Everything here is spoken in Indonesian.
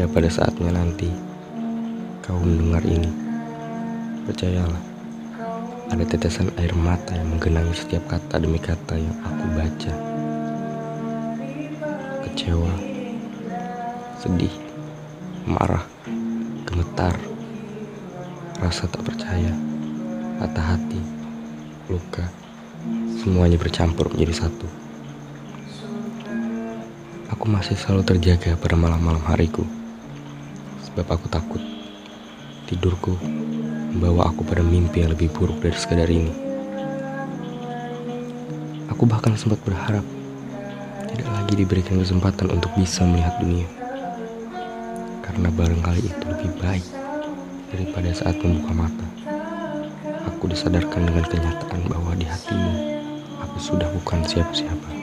Pada saatnya nanti kau mendengar ini, percayalah, ada tetesan air mata yang menggenangi setiap kata demi kata yang aku baca. Kecewa, sedih, marah, gemetar, rasa tak percaya, patah hati, luka, semuanya bercampur menjadi satu. Aku masih selalu terjaga pada malam-malam hariku, sebab aku takut tidurku membawa aku pada mimpi yang lebih buruk dari sekadar ini. Aku bahkan sempat berharap tidak lagi diberikan kesempatan untuk bisa melihat dunia, karena barangkali itu lebih baik daripada saat membuka mata. Aku disadarkan dengan kenyataan bahwa di hatimu aku sudah bukan siapa-siapa.